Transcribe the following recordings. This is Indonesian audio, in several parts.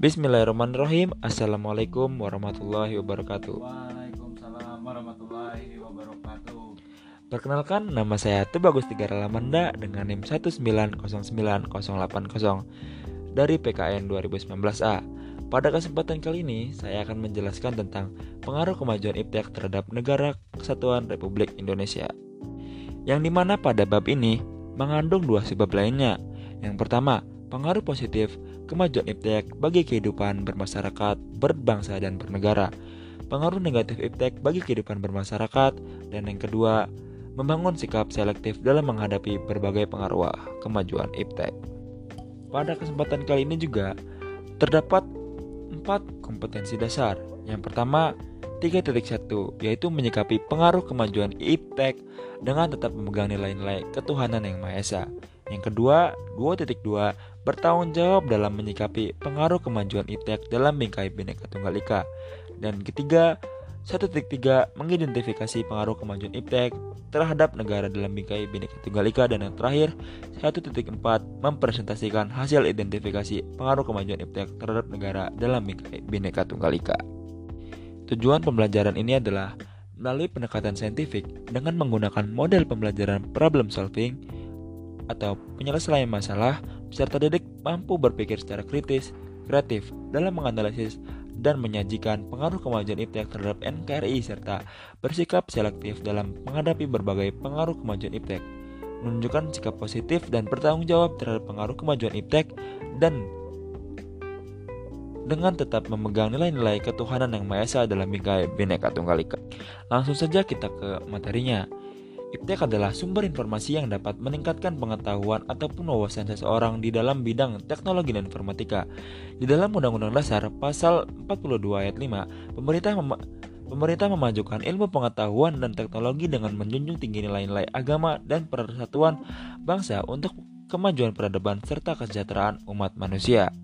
Bismillahirrahmanirrahim. Assalamualaikum warahmatullahi wabarakatuh. Waalaikumsalam warahmatullahi wabarakatuh. Perkenalkan, nama saya Tubagus Tiga Lamanda dengan NIM 1909080 dari PKN 2019A. Pada kesempatan kali ini, saya akan menjelaskan tentang pengaruh kemajuan IPTEK terhadap negara kesatuan Republik Indonesia. Yang di mana pada bab ini mengandung dua sebab lainnya. Yang pertama, pengaruh positif kemajuan iptek bagi kehidupan bermasyarakat, berbangsa, dan bernegara. Pengaruh negatif iptek bagi kehidupan bermasyarakat, dan yang kedua, membangun sikap selektif dalam menghadapi berbagai pengaruh kemajuan iptek. Pada kesempatan kali ini juga terdapat empat kompetensi dasar. Yang pertama, 3.1 yaitu menyikapi pengaruh kemajuan iptek dengan tetap memegang nilai-nilai ketuhanan yang Maha Esa. Yang kedua, 2.2 bertanggung jawab dalam menyikapi pengaruh kemajuan ITEK dalam bingkai Bhinneka Tunggal Ika. Dan ketiga, 1.3 mengidentifikasi pengaruh kemajuan IPTEK terhadap negara dalam bingkai Bhinneka Tunggal Ika dan yang terakhir 1.4 mempresentasikan hasil identifikasi pengaruh kemajuan IPTEK terhadap negara dalam bingkai Bhinneka Tunggal Ika. Tujuan pembelajaran ini adalah melalui pendekatan saintifik dengan menggunakan model pembelajaran problem solving atau penyelesaian masalah, peserta didik mampu berpikir secara kritis, kreatif dalam menganalisis dan menyajikan pengaruh kemajuan IPTEK terhadap NKRI serta bersikap selektif dalam menghadapi berbagai pengaruh kemajuan IPTEK, menunjukkan sikap positif dan bertanggung jawab terhadap pengaruh kemajuan IPTEK dan dengan tetap memegang nilai-nilai ketuhanan yang Maha Esa dalam bingkai Bhinneka Tunggal Ika. Langsung saja kita ke materinya. Iptek adalah sumber informasi yang dapat meningkatkan pengetahuan ataupun wawasan seseorang di dalam bidang teknologi dan informatika. Di dalam Undang-Undang Dasar Pasal 42 ayat 5, pemerintah mem pemerintah memajukan ilmu pengetahuan dan teknologi dengan menjunjung tinggi nilai-nilai agama dan persatuan bangsa untuk kemajuan peradaban serta kesejahteraan umat manusia.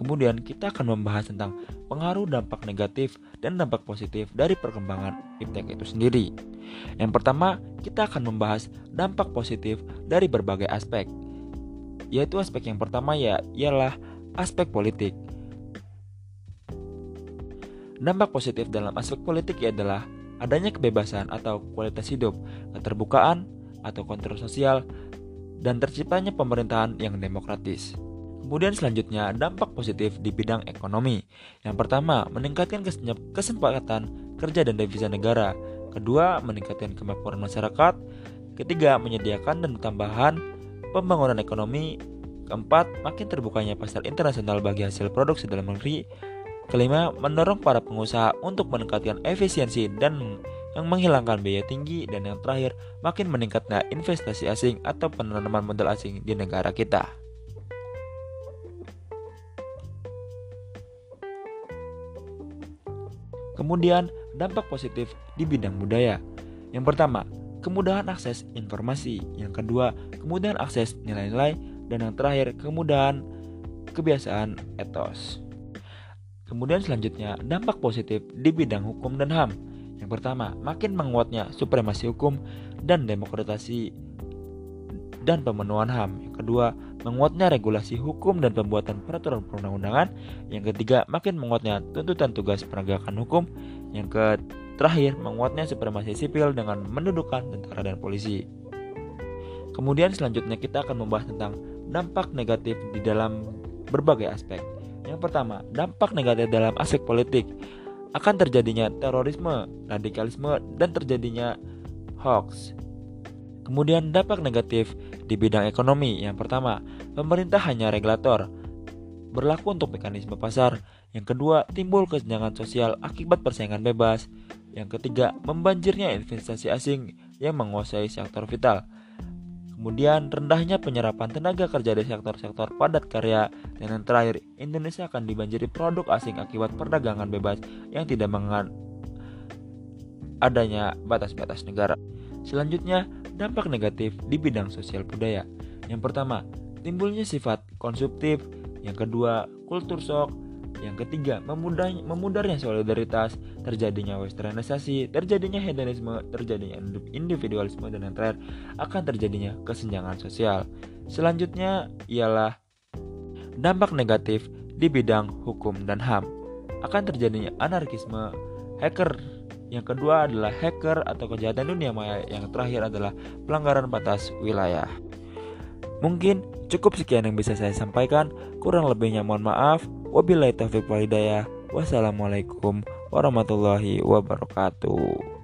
Kemudian kita akan membahas tentang pengaruh dampak negatif dan dampak positif dari perkembangan iptek itu sendiri. Yang pertama, kita akan membahas dampak positif dari berbagai aspek. Yaitu aspek yang pertama ya ialah aspek politik. Dampak positif dalam aspek politik adalah adanya kebebasan atau kualitas hidup, keterbukaan atau kontrol sosial, dan terciptanya pemerintahan yang demokratis. Kemudian selanjutnya dampak positif di bidang ekonomi. Yang pertama, meningkatkan kesempatan kerja dan devisa negara. Kedua, meningkatkan kemakmuran masyarakat. Ketiga, menyediakan dan tambahan pembangunan ekonomi. Keempat, makin terbukanya pasar internasional bagi hasil produksi dalam negeri. Kelima, mendorong para pengusaha untuk meningkatkan efisiensi dan yang menghilangkan biaya tinggi dan yang terakhir makin meningkatnya investasi asing atau penanaman modal asing di negara kita. Kemudian, dampak positif di bidang budaya. Yang pertama, kemudahan akses informasi. Yang kedua, kemudahan akses nilai-nilai. Dan yang terakhir, kemudahan kebiasaan etos. Kemudian selanjutnya, dampak positif di bidang hukum dan HAM. Yang pertama, makin menguatnya supremasi hukum dan demokratisasi dan pemenuhan HAM. Yang kedua, menguatnya regulasi hukum dan pembuatan peraturan perundang-undangan. Yang ketiga, makin menguatnya tuntutan tugas penegakan hukum. Yang terakhir, menguatnya supremasi sipil dengan mendudukan tentara dan polisi. Kemudian selanjutnya kita akan membahas tentang dampak negatif di dalam berbagai aspek. Yang pertama, dampak negatif dalam aspek politik akan terjadinya terorisme, radikalisme, dan terjadinya hoax. Kemudian dampak negatif di bidang ekonomi. Yang pertama, pemerintah hanya regulator. Berlaku untuk mekanisme pasar. Yang kedua, timbul kesenjangan sosial akibat persaingan bebas. Yang ketiga, membanjirnya investasi asing yang menguasai sektor vital. Kemudian rendahnya penyerapan tenaga kerja di sektor-sektor padat karya dan yang terakhir Indonesia akan dibanjiri produk asing akibat perdagangan bebas yang tidak mengan adanya batas-batas negara. Selanjutnya, dampak negatif di bidang sosial budaya. Yang pertama, timbulnya sifat konsumtif. Yang kedua, kultur shock. Yang ketiga, memudahnya, memudarnya solidaritas, terjadinya westernisasi, terjadinya hedonisme, terjadinya individualisme, dan yang terakhir akan terjadinya kesenjangan sosial. Selanjutnya ialah dampak negatif di bidang hukum dan HAM. Akan terjadinya anarkisme hacker. Yang kedua adalah hacker atau kejahatan dunia maya. Yang terakhir adalah pelanggaran batas wilayah. Mungkin cukup sekian yang bisa saya sampaikan. Kurang lebihnya mohon maaf. Wabillahi taufiq walhidayah. Wassalamualaikum warahmatullahi wabarakatuh.